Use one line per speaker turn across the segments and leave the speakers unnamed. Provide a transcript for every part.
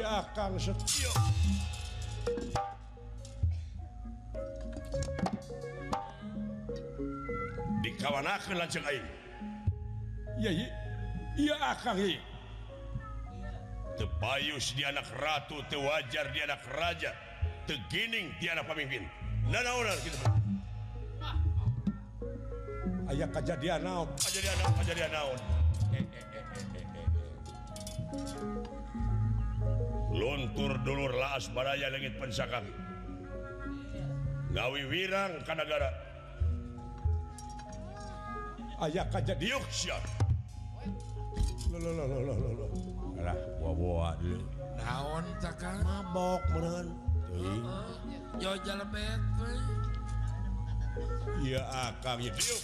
diakang setio
dikawanakeun lanceuk aing.
Iya iya akang iya
tebayus di anak ratu tewajar di anak raja tegining di anak pemimpin. Nanaonan gitu.
Ayah kejadian naon?
Kejadian naon kejadian naon? luntur dulur laas baraya legit pensaka gawi wirang kanagara
ayah kajak
diuk siap
Alah, bawa-bawa dulu.
Naon takang?
Mabok meureun. Teuing.
Yo jalebet we.
Iya ah, akang ieu
diuk.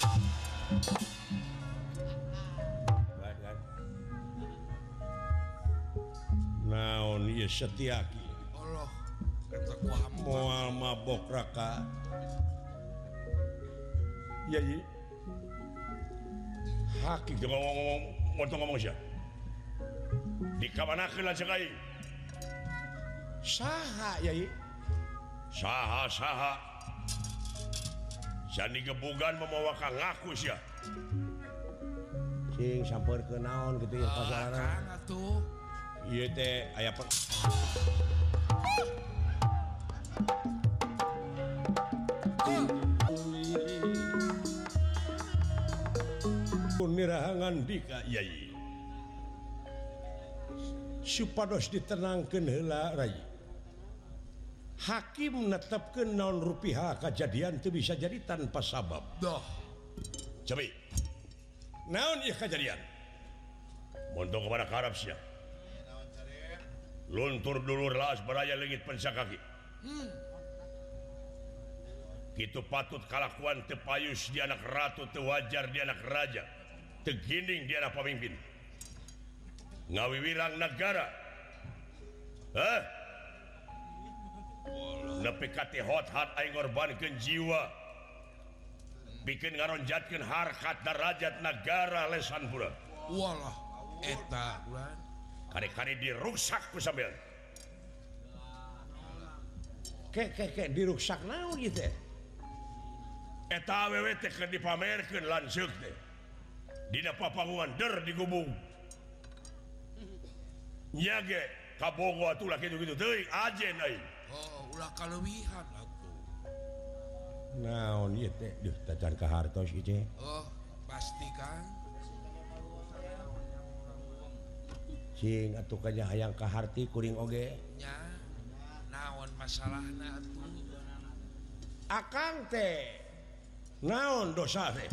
Setiaki mual mabok raka Yayi Haki
jangan ngomong ngomong ngomong siya Di kabanakin lah cek aing
Saha yayi
Saha saha Sani gebugan membawa ngaku siya
Cing sampai ke naon gitu ya pasaran Iya teh ayah nihangan di
Yai
supados ditenangkan hela Rai. Hakim menetapkan naon rupiah kejadian itu bisa jadi tanpa sabab.
Doh
naon kejadian? Kepada karab sia luntur dulu las beraya legit pensa kaki. Hmm. itu patut kalakuan tepayus di anak ratu tewajar di anak raja tegining di anak pemimpin. Ngawiwirang negara. Eh lebih kati hot hat aing ngorbankeun jiwa. Bikin ngaronjatkeun harkat darajat negara lesan pura
walah eta. urang
kari-kari
diruksak sambil. Diruksak naon gitu
eta aww teh keur dipamerkeun lanceuk teh. Dina papanguan der digubung. Nya ge kabogo atuh lah kitu-kitu teuing ajen aing.
Oh ulah kaleuwihan atuh
naon ieu teh? Duh tacan ka hartos ieu
oh pasti kan
sing atuh kanya hayang ka harti kuring oge.
Nya naon masalahna atuh?
Akang teh naon dosa teh?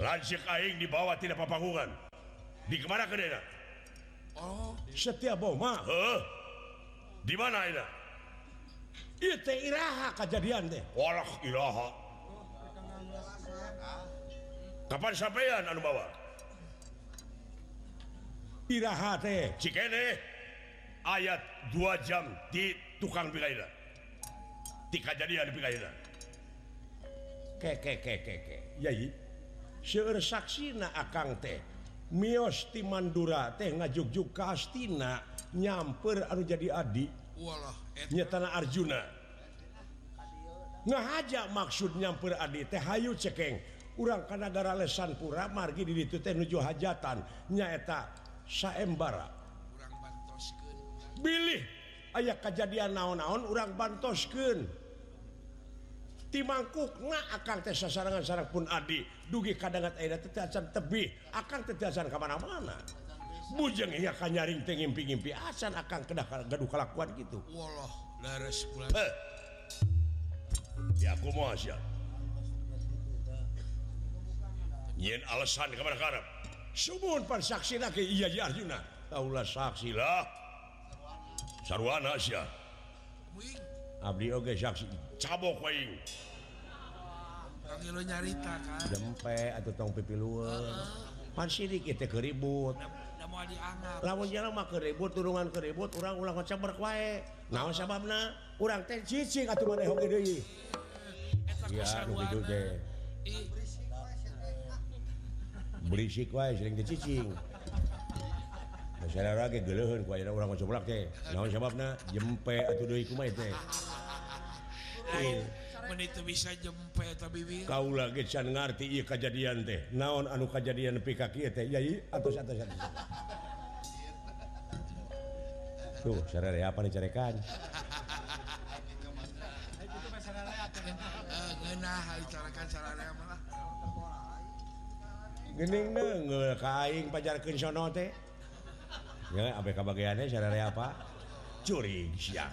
Lancik aing dibawa tidak papanggungan di kemana kedena
oh.
Setia boma
heuh di mana ina
ieu teh iraha kejadian teh.
Walah iraha. Oh, Kapan sampean anu bawa?
piraha teh
Cikene ayat 2 jam di tukang piraida Tika jadi ada
ke ke ke ke. Yai Seur saksina akang teh Mios ti Mandura teh ngajuk-juk Astina nyamper anu jadi adi.
Walah
Nyetana Arjuna. Ngahaja maksud nyamper adi teh hayu cekeng urang kanagara lesan pura margi di ditu teh nuju hajatan. Nyaeta saembara. Billy ayaah kejadian naon-naon urang bantosken timangkuk akan teh sarangan sarang pun Adi. Dugi kadangan air acan tebih akan teasan kemana-mana bujeng ia akan nyaring tengimpi-impi asan akan kedah gaduh kelakuan gitu
Walah, laras
ya aku mau aja nyin alasan kemana-mana
Sumun pan saksi lagi iya ji Arjuna. Taulah saksi
lah. Sarwana sia.
Abdi oge saksi.
Cabok waing.
Panggil nyarita kan.
Dempe atau tong pipi luar pan sidik itu keribut. Lamun jalan mah keribut turungan keribut orang ulang kocak berkuai naon sababna? Orang teh cicing atuh mana hoki deui. Ya begitu
deh
berisik wae sering dicicing masyarakat gelehun ku ayeuna urang coblak teh naon sababna jempe atuh deui kumaha teh
Mun itu bisa jempe eta bibir.
Kaula ge can ngarti ieu kajadian teh. Naon anu kajadian nepi ka kieu teh? Yai atuh atos
atos. Tuh, sarerea apa nih carekan?
Gening denger eh, kaing pajarkeun sono teh. Ya abe kabagiannya cara apa? Curing siap.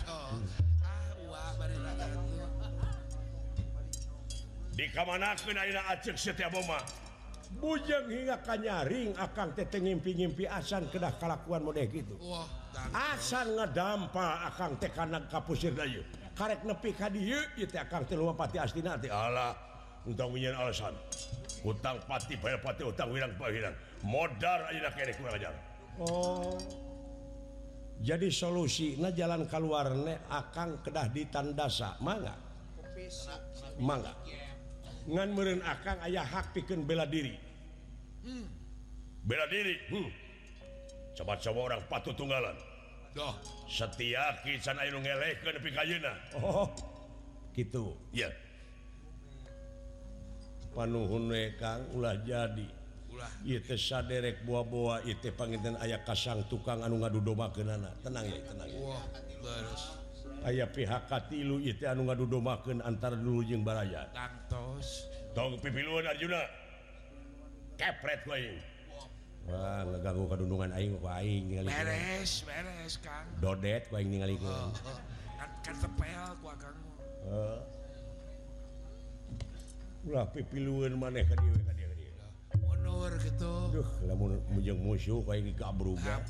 Di kamanakeun ayeuna acek setiap boma.
Bujang hingga kanyaring akang teh ngimpi-ngimpi asan kedah kalakuan model gitu. asan ngedampa akang teh kana kapusir dayu. Karek nepi ka dieu ieu teh akang teh lupa pati astina teh.
Alah, untung minyeun alasan. hutang pati payapati utang wirang pahiran modal aja kene kurang ajar.
Oh. Jadi solusinya jalan keluarnya akan kedah ditandasa. Mangga? Mangga? Ngan meren akan ayah hak pikeun bela diri. Hmm.
bela diri? Hmm. coba coba orang patuh tunggalan. Duh. setia kisan nu ngelehkeun pikayuna
oh gitu.
Ya
yeah. panuhun Kang ulah jadi
Ulah.
ieu teh saderek buah-boa teh panginten aya kasang tukang anu ngadudomakeunana tenang ke tenang ya
tenang wow,
ayaah pihak ieu teh anu ngadudomakeun antara dulu jeung baraya
Tangtos.
tong pipiluan Arjuna kepret ku aing
Wah, ngeganggu kedundungan aing kok aing ningali.
Beres, beres, Kang.
Dodet ku aing ningali ku.
Oh, oh. Kan kan sepel ku Kang.
Heeh. lah pipiluan maneh ka dieu ka dieu ka dieu.
Honor kitu
duh lamun mujeng musuh
ka
ieu
ka
bruga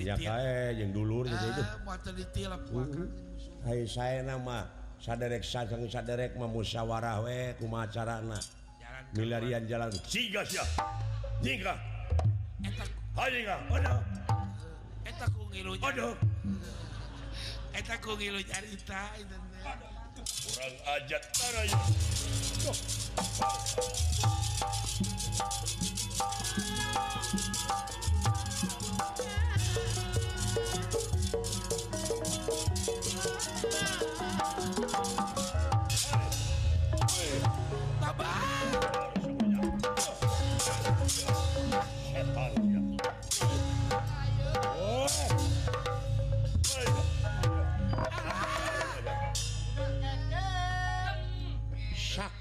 ya
kae jeung dulur
teh teh
hayu saena mah saderek sajang saderek mah musyawarah we kumaha carana milarian jalan.
Siga sia jiga
eta
hayeuna ana
eta ku ngilu
aduh.
Eta ku ngilu carita eta
kurang ajat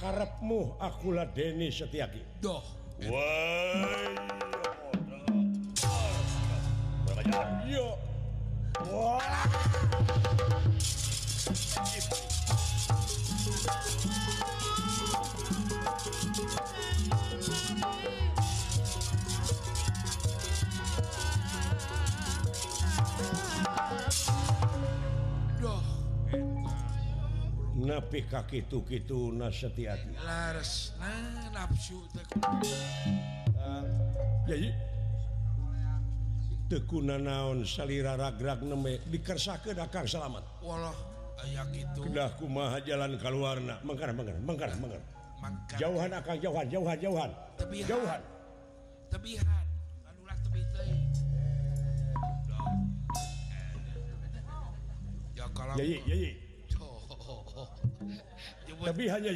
sakarepmu akulah Deni Setiaki.
Doh.
Woi, kurang ajar
yo wah nepi ka kitu-kitu
nasehati nafsu
jadi ah, tekuna naon salira nembe neme ke dakang salamat
walah aya gitu.
Kedah kumaha jalan keluarna mengkar mengkar mengkar
mengkar
jauhan akan jauhan jauhan jauhan.
Tebihan.
Jauhan.
Tebihan. Anulah tebih teh. Ya kalau
yayi yayi tapi hanya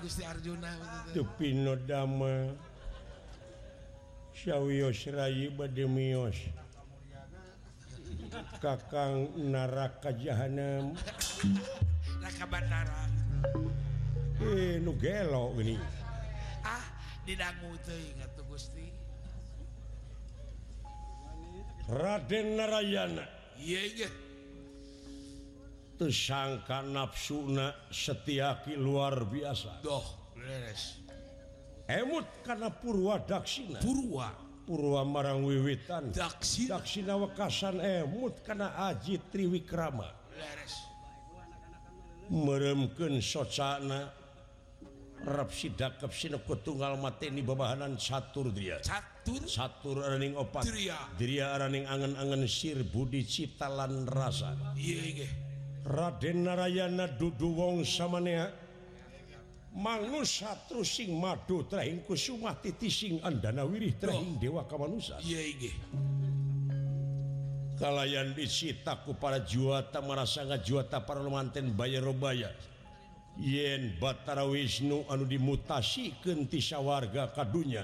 Gusti
Arjunapino Dama. Syawiyosrai badmios Kakang naraka jahanam.
Raka Batara.
Eh nu gelo ini.
Ah didangu teuing atuh Gusti.
Raden Narayana.
Iya yeah, yeah.
tersangka nafsuna setiaki luar biasa.
Doh
emut karena Purwa Daksina.
Purwa.
Purwa marang wiwitan.
Daksina,
Daksina wekasan emut karena Aji Triwikrama. Meremken socana rap sidak kepsina tunggal mati ini babahanan catur dia.
Catur
catur araning opat.
Diria
dia araning angen-angen sir budi ciptalan rasa.
Iya iya.
Raden Narayana dudu wong samanea mangus satru sing madu trahing kusuma titi sing andana wirih trahing oh. dewa kamanusa.
Iya inggih
kalayan disitaku para juwata marasa ngajuwata para lumanten bayarobaya yen Batara Wisnu anu dimutasi kenti sawarga kadunya.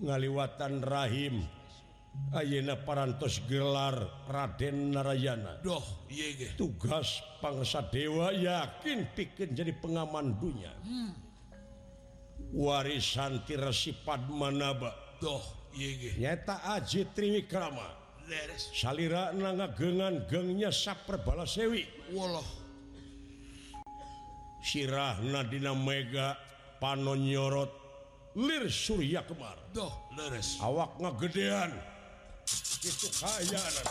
Ngaliwatan rahim Ayeuna parantos gelar Raden Narayana.
Doh yege.
tugas pangsa dewa yakin bikin jadi pengaman dunya hmm. warisan tirasi Padmanaba.
Doh yege.
nyata Aji Triwikrama.
Leres.
salira ngagengan gengnya saper balasewi
Woloh.
Sirah Nadina Mega panonyorot lir Surya Kemar
Doh leres.
Awak ngagedean. itu
kayanan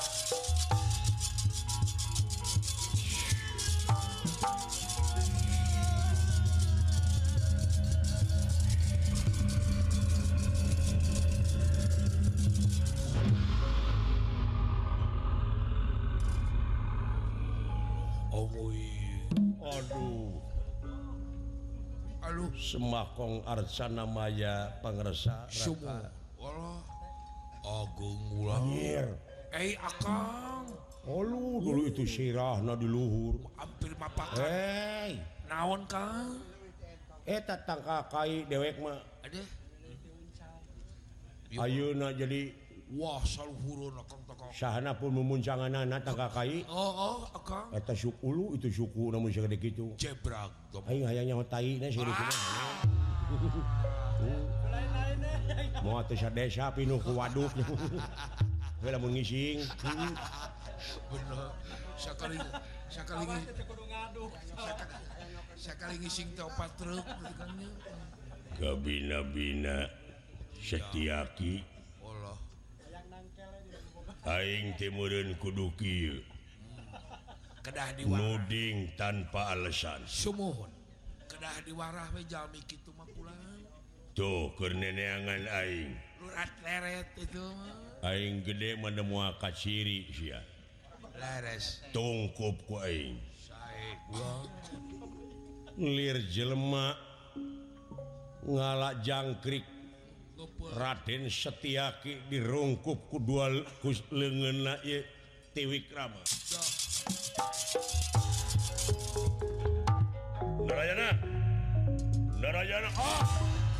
Semakong Arsana Maya
Pangresa Raka. Agung
Wulangir
Eh Akang.
Oh, Olu dulu itu sirah na di luhur.
Hampir mapakan.
Hei.
naon Kang?
Eh, Eta tangka kai dewek mah
Aduh
ayeuna jadi
Wah saluhurun Akang takang
Sahana pun memuncangan tangka kai
Oh oh Akang.
Eta syukulu itu syuku namun segede gitu
Jebrag
Ayo hayangnya hotai na sirah Ah. mau desa pinuh ku waduk Wela mun ngising.
Bener. Sakali sakali ngaduk. Sakali ngising teh opat truk
Kabina-bina Setyaki.
Allah.
Aing teh meureun kudu kieu. Hmm.
Kedah diwara.
Nuding tanpa alasan.
Sumuhun. Kedah diwarah we jalmi kitu mah pulang.
tuh keneneangan Aing. Aing gede menemu kaciri tungkup kuinglir jelemak ngalak jangkrik. Raden setiaki dirungkup kudual kus lengen tiwikrama
Narayana! Narayana
oh!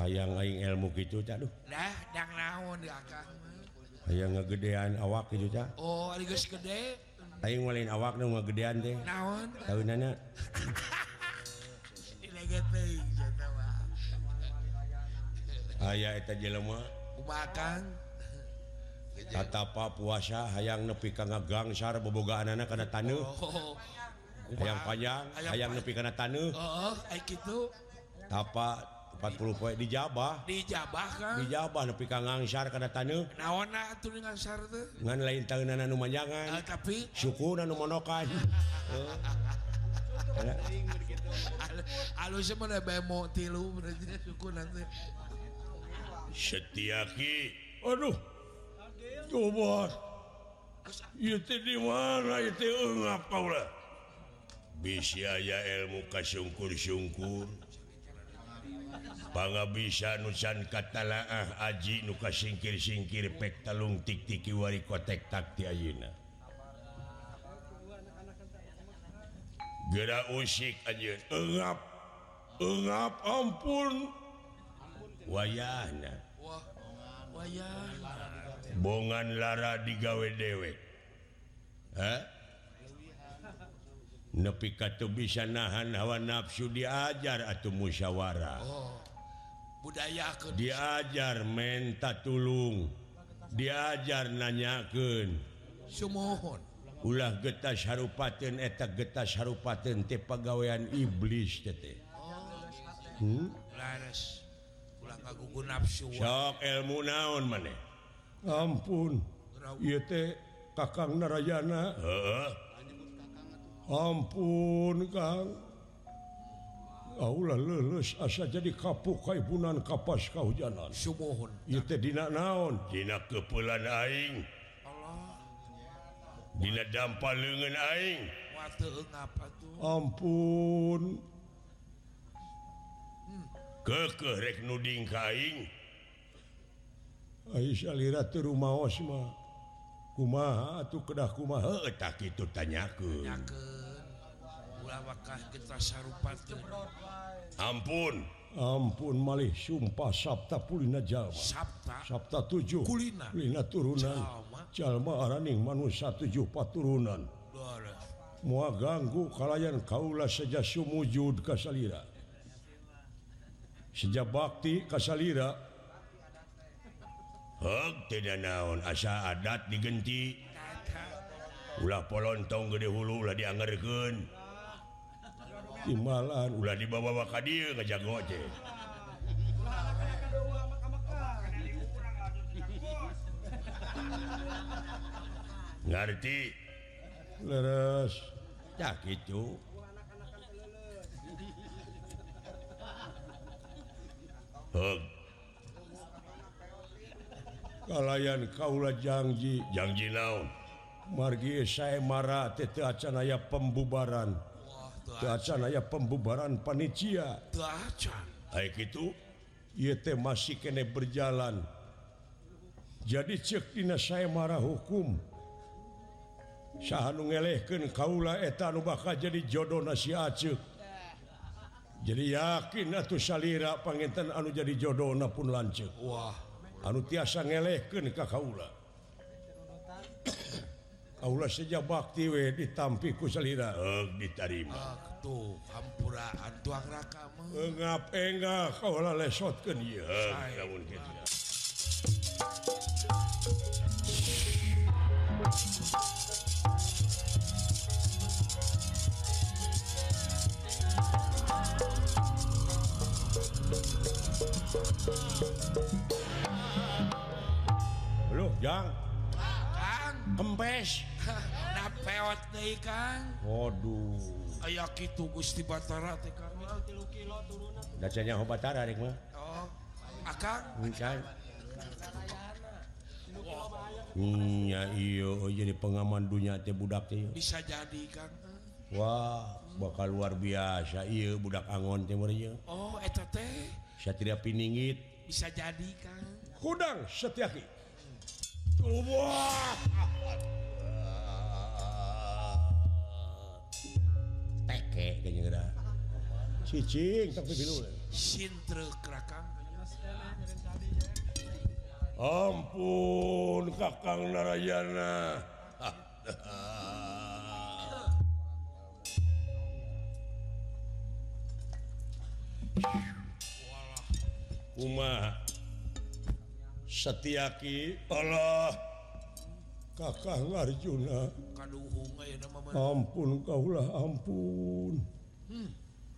hayang aing ilmu gitu teh duh.
Dah dang naon di akang
hayang ngagedean awak gitu teh
oh ari geus gede.
Aing walin awak nu ngagedean teh.
Naon?
Taunana
dileget teuing eta mah
aya eta jelema
kumaha kang
Tatapa puasa hayang nepi ka ngagangsar bobogaanana kana taneuh.
Oh, oh, oh,
hayang panjang,
hayang
nepi kana taneuh.
Heeh, oh, oh kitu.
Tapa 40 poe di
Jabah. Di Jabah kan.
Di Jabah nepi ka ngangsar kana taneuh.
Naonna atuh ngangsar teh?
Ngan lain taeunana
nu
manjangan.
Uh, eh, tapi
syukurna nu monokan. Heeh.
Alus mah bemo tilu berarti syukurna teh.
Setiaki. Aduh. Coba. Ieu teh di mana ieu teh eungap kaula? Bisi aya ilmu kasungkur-sungkur. panga bisa nusan katalaah Aji nuka singkir-singkir pek talung tiktiki wari kotek takti Auna gerak usik aja engap engap ampun wayahna
wayah
bongan Lara digawe dewek Hah? nepi katu bisa nahan hawa nafsu diajar atau musyawarah
oh. budaya ke
diajar menta tulung. Diajar nanyaken
sumuhun
ulah getas harupaten eta getas harupaten teh pegawaian iblis tete teh. Oh.
hmm? Ulah ngagugu nafsu.
Sok ilmu naon maneh? Ampun. Ieu teh kakang narayana. Heeh. Ampun kang. Aula asa jadi kapuk kaibunan kapas kahujanan.
Sumohon.
Ite dina naon?
Dina kepulan aing.
Allah.
Dina dampal lengan aing.
Wate ngapa tu?
Ampun.
Hmm. Rek nuding kaing.
Aisyah lirat terumah osma. Kumaha atuh kedah kumaha?
Tak itu tanyakeun
Tanyakan. lawakah kita sarupat
ampun.
Ampun malih. Sumpah Sabta Pulina Jalma.
Sabta?
Sabta 7
Kulina
Kulina turunan.
Jalma,
Jalma araning manusia 7 paturunan. Mua ganggu kalayan kaula saja sumujud kasalira. Sejak bakti kasalira.
Hek tidak naon. Asa adat digenti. Ulah polontong gede hulu ulah diangerkeun
Timbalan
ulah dibawa ka dieu ke jago aja. Ngerti?
Leres.
Ya gitu. Hug.
Kalayan kaula janji.
Janji naon?
Margi saya marah tete acanaya pembubaran. ya pembubaran panitia.
Gitu
masih kene berjalan. Jadi cek dina saya marah hukum. Syahanlehkan Kaula etan bakal jadi jodoh nasi acek. jadi yakin atau salira pantan anu jadi jodoh na pun lanceuk
Wah.
Anu tiasa ngelehkan Ka Kaula. Allah saja bakti we ditampi ku salira
eung
ditarima. Waktu hampura antuang raka
mengap enggak kaula lesotkeun ieu?
Lamun kitu
Kang
Waduh.
Aya kitu Gusti Batara
dacanya Batara rek mah.
Oh akang?
Encan nya iyo oh, jadi pengaman dunia teh budak teh
bisa jadi Kang
wah bakal luar biasa iya budak angon teh meureun
oh eta teh.
Satria piningit.
Bisa jadi Kang
hudang setiaki wah. Teke kayaknya geura. Cicing tapi bilu.
Sintre kerakang.
Ampun Kakang Narayana
Uma Setyaki Allah Kakak Arjuna ampun Kaulah ampun. Hmm.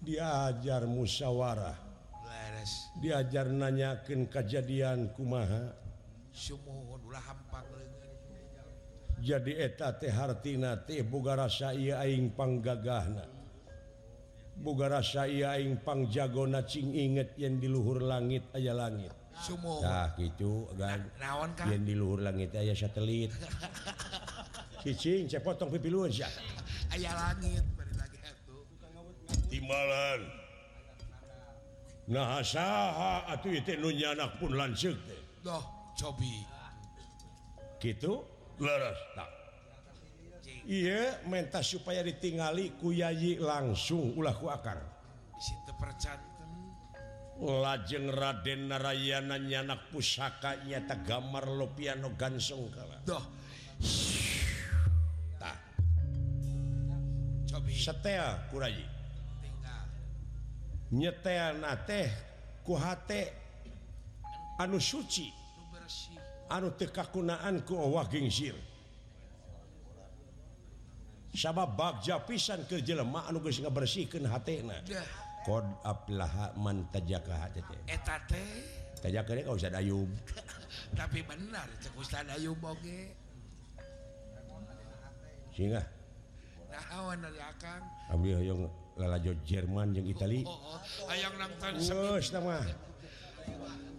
diajar musyawarah.
Leres.
diajar nanyakin kejadian kumaha.
Sumuhun ulah
jadi eta teh hartina teh boga rasa iaingpanggagahna Boga rasa aing pangjagona cing inget yang diluhur langit aya langit. Nah, gitu rawan di luhur langit aya satelit. Cicing saya potong pipi lu aja
aya langit
timbalan.
Nah saha atuh itu nunya anak pun lanjut
doh cobi.
Gitu?
Leres
tak iya minta supaya ditingali ku yayi langsung ulah ku akar.
Situ percaya
lajeng Raden Narayana nyanak pusaka nyata gambar Lopiano Gansung kala
Duh.
Tah. Setel
kuraji.
Nyetel na teh kuhate anu suci. Anu tekakunaan ku owah gingsir. Sabab bagja pisan ke jelema anu geus ngabersihkeun hatena.
Duh.
Kod aflaha man tajaka hate teh
eta teh.
tajaka teh usah dayung
Tapi benar, cek Ustaz Ayu boge.
singa
Naon naon dari akang
Abdi hoyong lalajo Jerman jeung Itali.
oh, oh. ayang nonton semi
Geus tah mah.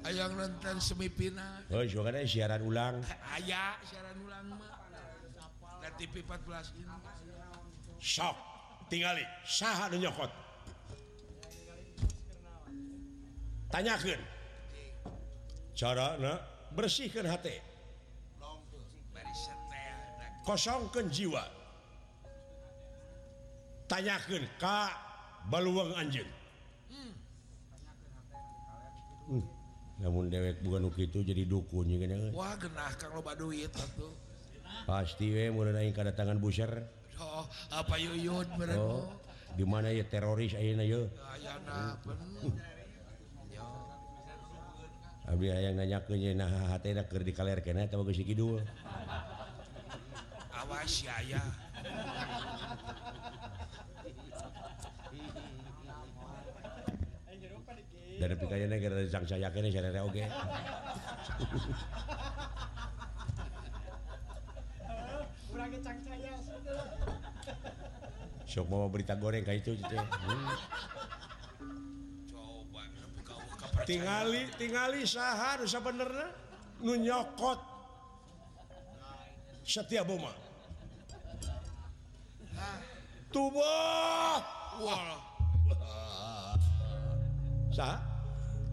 ayang nonton semifinal
Geus juga ada siaran ulang.
aya siaran ulang mah dan TV 14 ini
sok tinggali
Saha nu nyokot? tanyakan cara
bersihkan H
kosongkan jiwa. Tanyakan Ka baluang anjing hmm. namun dewek bukan itu jadi dukunnya
Wah, genah, duit,
pasti we, tangan buser
oh, apa yuyun,
oh, gimana ya teroris
ayana,
Abdi yang nanya kenye nah hatena keur dikaler kaler kena atau bagus sih kidul.
Awas ya ya.
Dari pikirnya nih karena sang saya kena saya oke. Kurangnya saya. Sok mau berita goreng kayak itu gitu. Hmm. tingali tingali sah bener nunyokot setiap Boma tubuh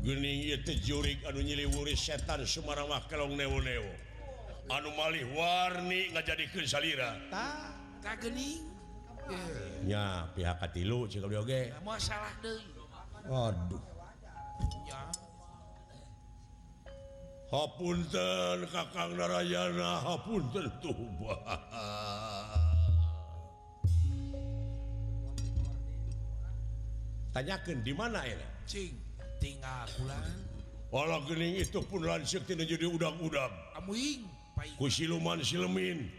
Guning itu jurik anu nyiliwuri setan Sumaramah kelong neo-neo. anu malih warni ngajadikeun salira.
Tah, salira
tak gening
ya pihak katilu cik Abdi oge.
Masalah deui.
waduh.
hapunten kakang narayana hapunten tuba
tanyakan di mana ya
cing tinggal kulan
Walau gening itu pun lansik tidak jadi udang-udang.
Amuing.
Ku siluman silemin.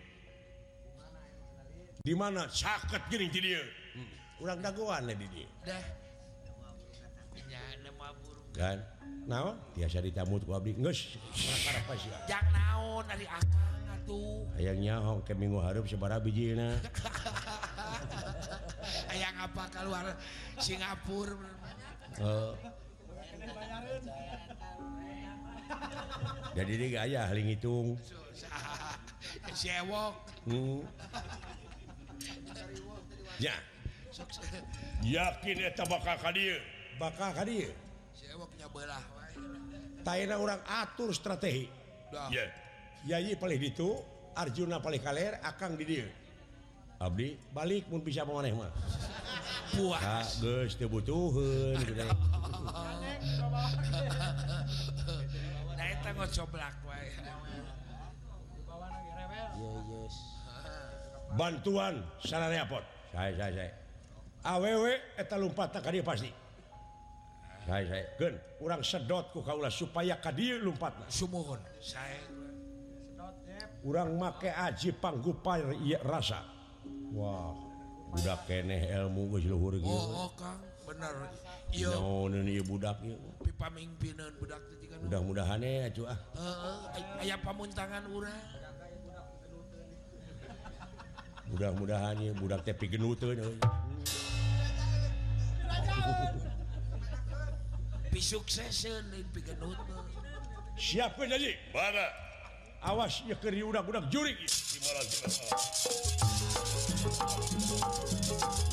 Di mana?
Sakat gening di dia. Hmm.
Urang daguan di dia.
Dah. Ya, nama burung.
Kan? naon? Tiasa ditamut ku abdi. Geus
jang naon ari akang atuh
hayang nyaho ke minggu hareup sabaraha bijina
hayang apa keluar Singapura.
Heeh jadi dia aja ahli ngitung
sewok
hmm.
ya. Yakin eta bakal ka dieu
bakal ka dieu Taina orang atur strategi. Yayi paling itu Arjuna paling kaler akan dieu. Abdi? Balik pun bisa pemaneh mah.
Puas.
Guys dibutuhin gitu
nah itu ngocoblak wae
bantuan sarana pot saya saya saya awewe eta lompat tak pasti. Saya saya. Gen, urang sedot ku kaula supaya ka dieu lompatna.
sumuhun saya
Urang make aji panggupar ieu rasa. Wah, budak keneh ilmu geus luhur
oh,
gitu.
oh kang bener iya
Naoneun ieu budak ieu.
pipamingpineun budak teh kan
Mudah-mudahan ya atuh ah.
heeh aya pamuntangan urang
Mudah-mudahan ieu budak teh pigenuteun
lebih sukses
siapa jadi
mana?
Awasnya keri
udah-udak juri.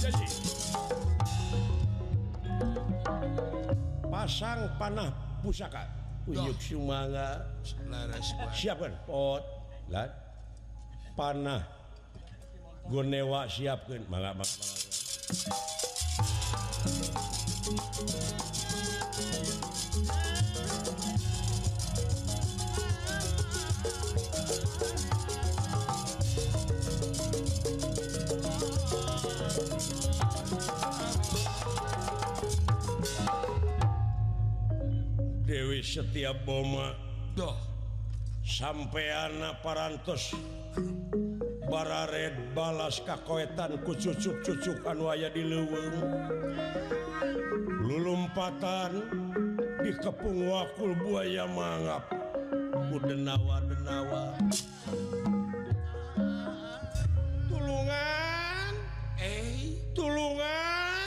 Jadi. Pasang panah pusaka. Uyuk sumanga. Siapkan pot. Lan? Panah. Gonewa siapkan. Mangga mangga Dewi setiap boma.
Doh
sampai anak paras bara red balas kakoetan kucucuk-cucukan aya di leuweung. Lulumpatan di kepung wakul buaya mangap. Kudenawa-denawa. Tulungan.
Eh
tulungan.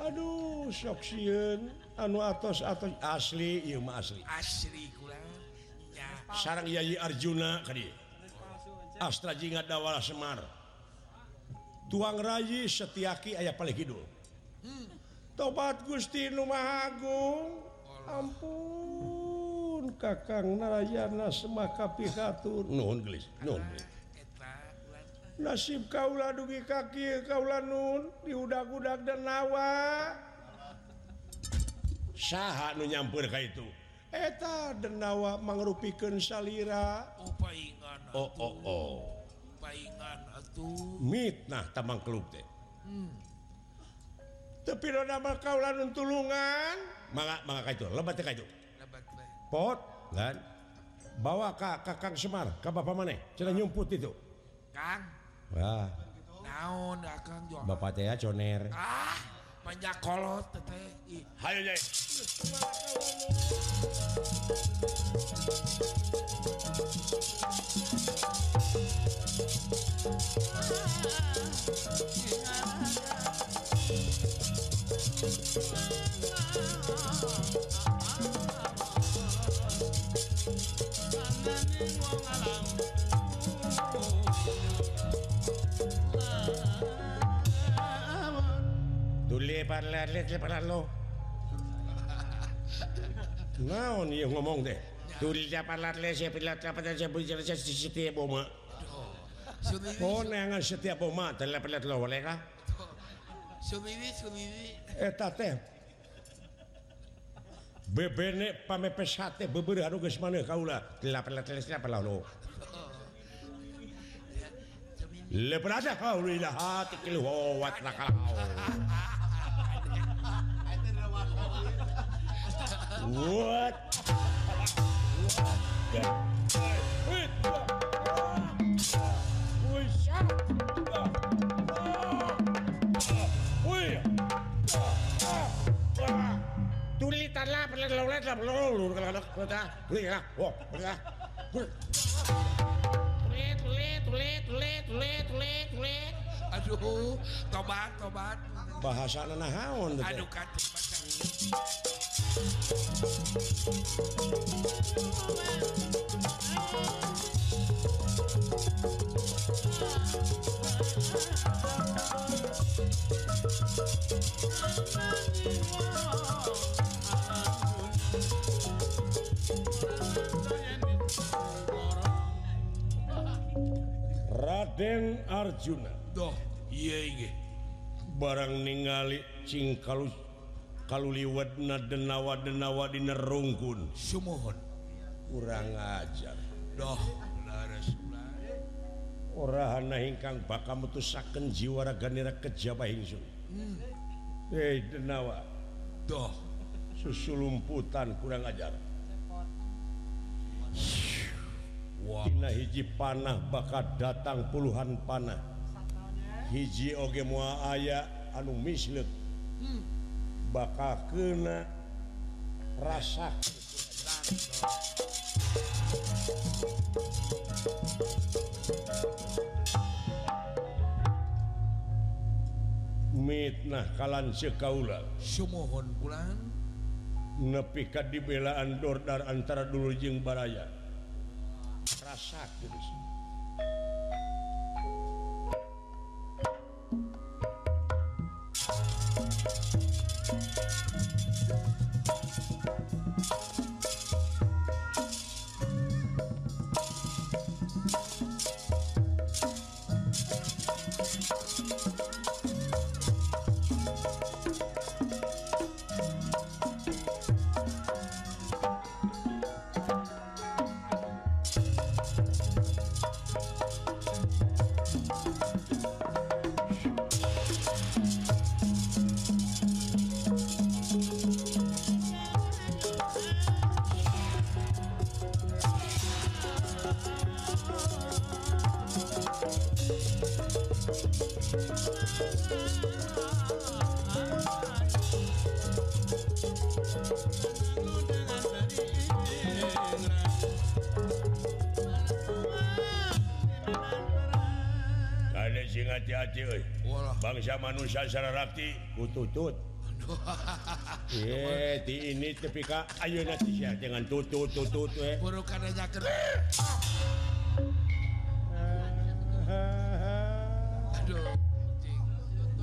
Aduh soksiun anu atos atos asli Ima asli.
Asli
sarang Yayi Arjuna ka dieu. Astra Jingat Dawala Semar. Tuang Rayi Setiaki aya paling Kidul. Hmm. tobat Gusti nu Maha Agung. Ampun kakang Narayana semaka pihatur. nuhun gelis nuhun gelis. nasib Kaula dugi kaki Kaula Nun diudak-udak dan nawa. Saha nu nyampurkah itu? Eta denawa mangrupikeun salira. Oh, oh, oh.
oh.
mitnah tamang klub teh. Hmm. tapi nama Kaula Nun tulungan. Mangga mangga ka itu? Lebat itu? Pot kan bawa ka kakang Semar ka bapak maneh? Cenah nyumput itu?
Kang?
Wah.
Naon akang jo
Bapak teh coner.
Ah, panjak kolot teh.
Hayo nyai.
naon ngomong deh setiap boma Ponengan setiap boma terlihat lo boleh kah?
Sumiwi, sumiwi.
Eh tate. Bebene pamepes hati beberapa aduh geus mana kaula? Terlihat terlihat terlihat lo. Lebrada kaulilah hati keluwat nakal. What? Tulitalla pelauletla pelaulut kalau kita beli ya, oh beli ya, tulit tulit tulit tulit tulit tulit tulit,
aduh tobat tobat.
Bahasa nanahaon.
Aduh kacau.
Raden Arjuna.
Doh
barang ningali Cingkalus kalu liwatna denawa denawa dinerungkun
sumohon
kurang ajar.
Doh
orahana ingkang bakal mutusaken jiwa raganira kejaba ingsun. Hmm. hei denawa.
Doh.
Susulumputan kurang ajar. Dina hiji panah bakal datang puluhan panah. Hiji oge mua aya anu mislet. Hmm. bakal kena rasa. Mitnah kalan sekaula
sumohon pulang.
Nepikat dibelaan dordar antara dulu jeung baraya. Rasa
terus
bangsa manusia sejarahti
tutut eh, ini tapi Ayo dengan tutut tutut
eh.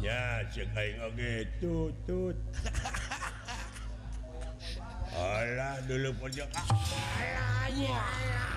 ya
tutut.
Allah dulu pojok
ayahnya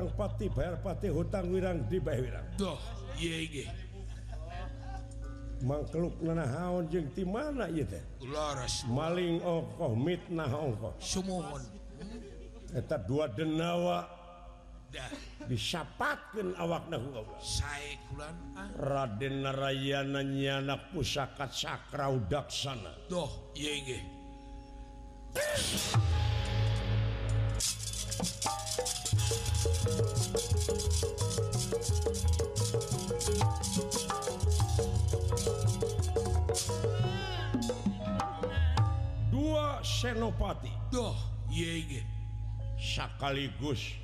hutang pati bayar pati hutang wirang
di
mangkluk nanahaon jeung ti mana ieu teh?
Laras.
Maling ongkoh mitnah ongkoh.
Sumuhun
eta dua denawa.
Dah.
Disapatkeun awakna ku Allah.
Sae kulan ah.
Raden Narayana nyana pusaka sakra udaksana.
Doh ieu nggih
dua senopati.
Doh
sekaligus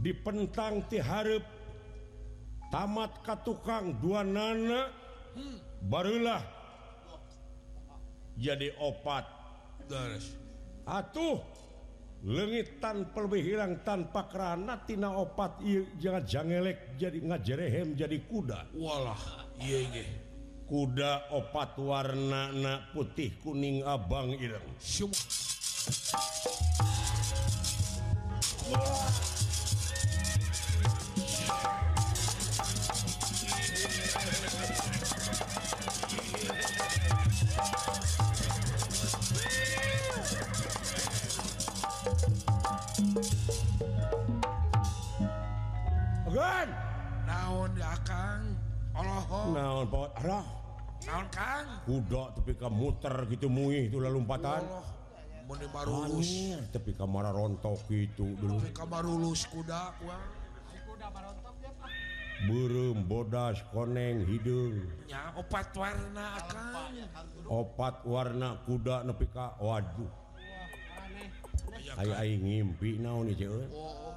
dipentang tiharp tamat Ka tukang dua nana hmm. barulah jadi opat. Atuh lengitan hilang tanpa keranatina opat janganjangelek jadi ngajerehem jadi kuda.
Walah
kuda opat warna na putih kuning Abang Irang tapi ka muter gitu muih itulah lompatan. Tapi kamar rontok gitu dulu.
Kabar lulus kuda
burung bodas koneng hidung.
Opat warna
obat warna kuda nepi Ka Waduh. Ngimpi naon ieu ceueun
eh?
Oh,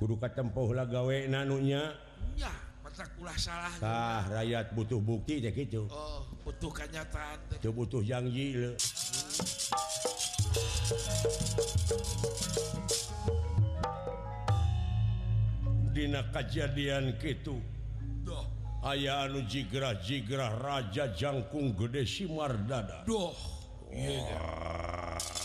katempuh lah gawe nanunya
ya, salah
tah rakyat butuh bukti teh kitu
oh, butuh kenyataan
Teu butuh janji le. Dina kejadian gitu
Duh.
Ayah anu jigrah jigrah Raja Jangkung Gede Simardada
Duh oh. yeah.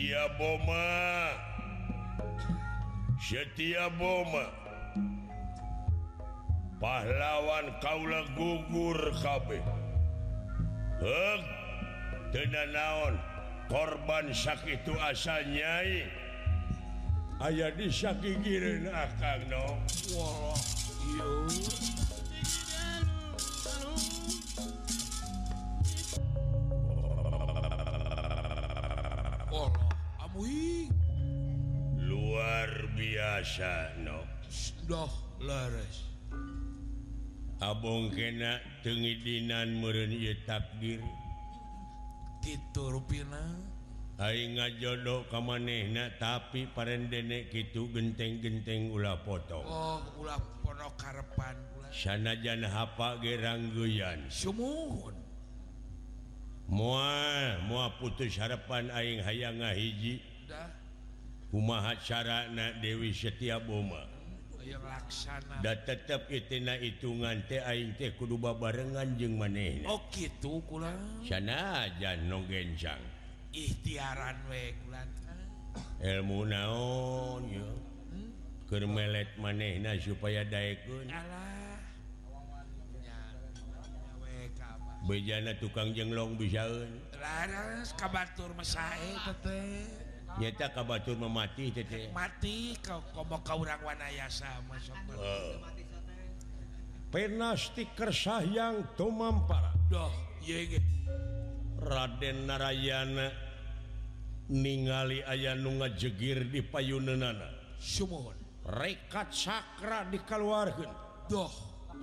setiap Boma. Setiap Boma. Pahlawan Kaula gugur KB tenan naon korban sakit itu asal
nyai. Ayaah disakkirin akan no?
Oh. kuwi
luar biasa no.
Sudah laras.
Abong kena tengidinan meren ieu takdir.
Titur rupina.
Aing ngajodoh ka manehna tapi parendene kitu genteng-genteng ulah potong.
Oh ulah pono karepan ulah.
Sanajan hapa ge ranggeyan
sumuhun.
Moal mua putus harapan aing hayang ngahiji. kumaha carana Dewi setiap Boma? Da tetap itina hitungan aing teh kudu babarengan jeung maneh
Oh gitu kurang
sanajan no gencang.
Ikhtiaran we
ilmu naon yo. Hmm? Keur melet manehna supaya daekeun.
Alah.
Bejana tukang jenglong bisaeun
laras kabatur mesae teteh.
nyata kabatur memati cete
mati kau komo kau orang wanayasa masuk
uh. Oh. pena
stiker sayang tumampara doh yege
Raden Narayana ningali ayah nu ngajegir di payunanana
sumuhun.
Rekat sakra dikeluarkan
doh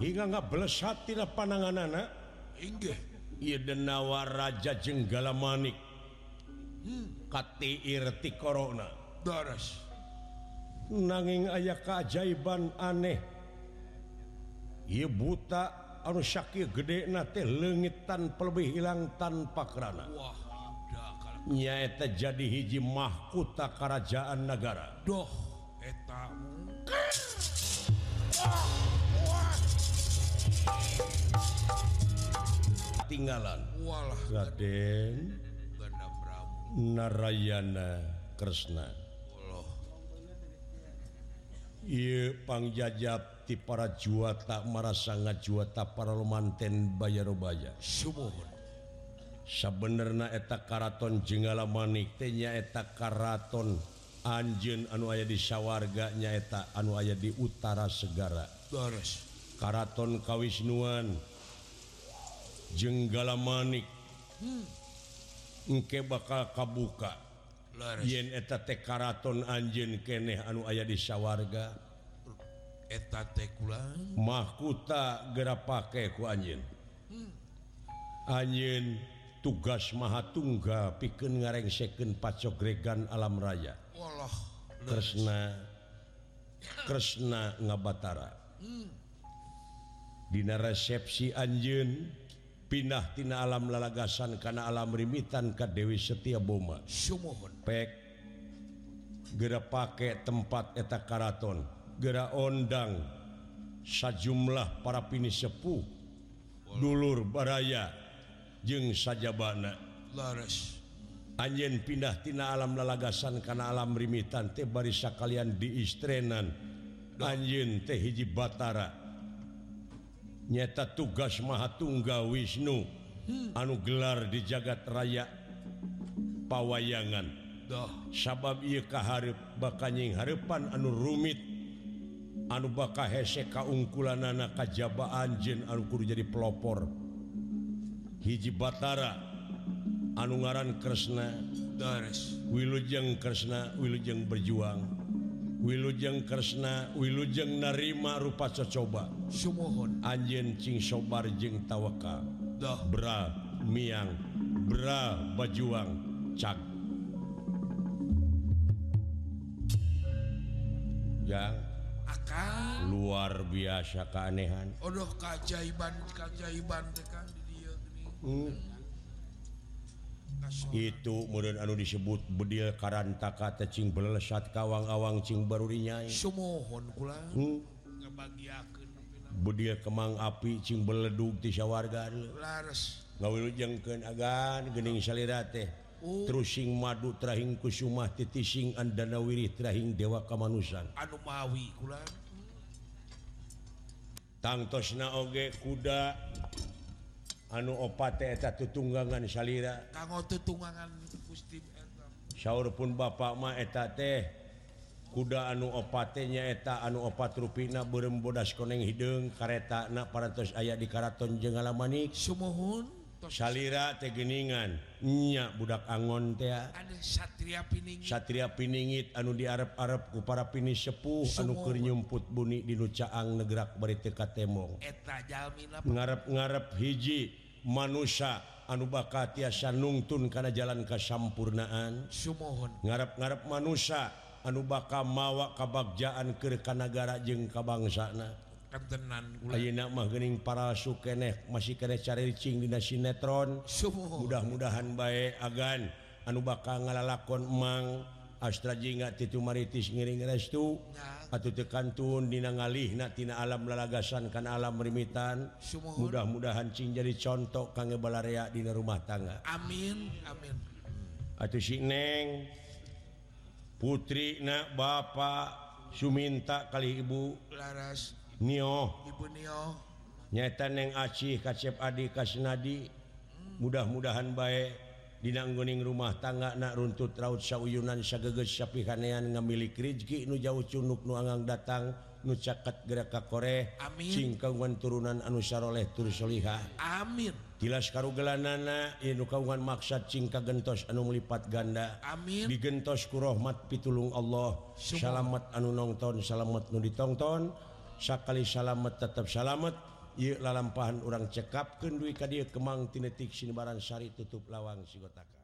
hingga nggak belesat tidak pananganana
inggih
iya denawa raja jenggala manik Kairti Corona
nanging aya keajaiban aneh. Ieu buta anu Syakir gede nate lengitan pelebih hilang tanpa kerana.
Nyaeta jadi hiji mahkota kerajaan negara.
Doh
tinggalan.
Walah.
Raden. Narayana Kresna. Pangjajab ti para juata marasa marah juata para romanten Bayarobaya. Sabenerna eta Karaton jenggala maniknya eta Karaton anjeun anu aya di sawwarganya eta anu aya di utara segara.
Doris.
Karaton Kawisnuan jenggala manik hmm. engke bakal kabuka. Yen eta teh karaton anjeun keneh anu aya di sawarga.
Eta teh kula.
Mahkuta gera pake ku anjeun. Anjeun tugas maha tunggal pikeun ngarengsekeun pacogregan alam raya.
Walah
Kresna Kresna ngabatara. Hmm. Dina resepsi anjeun pindah tina alam lalagasan karena alam rimitan ke Dewi Setia Boma. Pek gera pakai tempat eta Karaton gera ondang sajumlah para pini sepuh dulur baraya jeng sajabana.
Laras.
Anjen pinahtina alam lalagasan karena alam rimitan teh barisa kalian diistrenan. Anjen teh hiji Batara. nyata tugas Mahatungga Wisnu. Anu gelar di jagat raya pawayangan. Sabab Iharip bakanying harepan anu rumit. Anu baka hesek kaungkulan anak kajjabaan anu kudu jadi pelopor. Hiji Batara anu ngaran Kresna. Wilujeng Kresna Wilujeng berjuang. Wilujeng Kresna Wilujeng narima rupa cocoba. Sumohon Anjencing sobar jeng tawaka
Dah.
Bra miang. Bra bajuang. Cak. Yang
akan
luar biasa keanehan.
Odoh keajaiban keajaiban tekan di dia gini.
Hmm. itu mudahun anu disebut bedil Karantaka tecing belesat kawang-awang Cing
barunyai
hmm? bedil Kemang api Cing beleduk sawarga
warga
jengken agan gening teh.
Oh.
terusing madu trahing kusumah titising andana wirih trahing dewa kemanusan
anu mawi
tangtos naoge kuda. anu opateta tutunggangan
salira.
Saur pun Bapak maeta teh. Kuda anu opatenya eta anu opat ruina berembodas koneng hidung kareta na parantos aya di Karaton Jenggala Manik
sumuhun
salira tegeningannya budak Angon teh
Satria
Piningit. Anu di Arab-arab ku para pini sepuh anuker nyumput bunyi di Nucaang negrak bari teu katemong.
Eta jalmina
ngarep-ngarep hiji manusia anu bakal tiasa nungtun karena jalan kesampurnaan
Sumohon
ngarep-ngarep manusia anu baka mawa kabagjaan kababjaan kekanagara jeung kabangsana.
Kentenan
Ayeuna mah geuning para keneh masih ke caricing dina sinetron. Mudah-mudahan baik agan. Anu bakal ngalalakon emang. Astra jingga titu maritis ngiring restu. Atau tekantun Dina ngalih natina alam lalagasan kan alam
merimitan
mudah-mudahan Cing jadi contoh kangge balarea dina rumah tangga.
Amin Amin.
Atau sineng Putri na Bapak Suminta kali Ibu.
Laras.
Nio. Nyata neng Acih Kacep Adi Kasnadi. Hmm. Mudah-mudahan baik Dinanggoning rumah tangga Nak runtut raut sauyunan Sageges sapihanean ngamilik Rizki nu jauh cunuk nuangang datang nu caket geraka
Amin.
Singkawan turunan Anu saroleh tur soliha.
Amin.
Tilas karugelanana kaungan maksad Cingka gentos anu melipat ganda.
Amin.
Digentos kurahmat pitulung Allah. Salamet anu nonton salamet nu ditonton sakali salamet tetap salamet. Yuk lalampahan urang cekap kendui ka dia kemang tinetik sini baransari tutup lawang sigotaka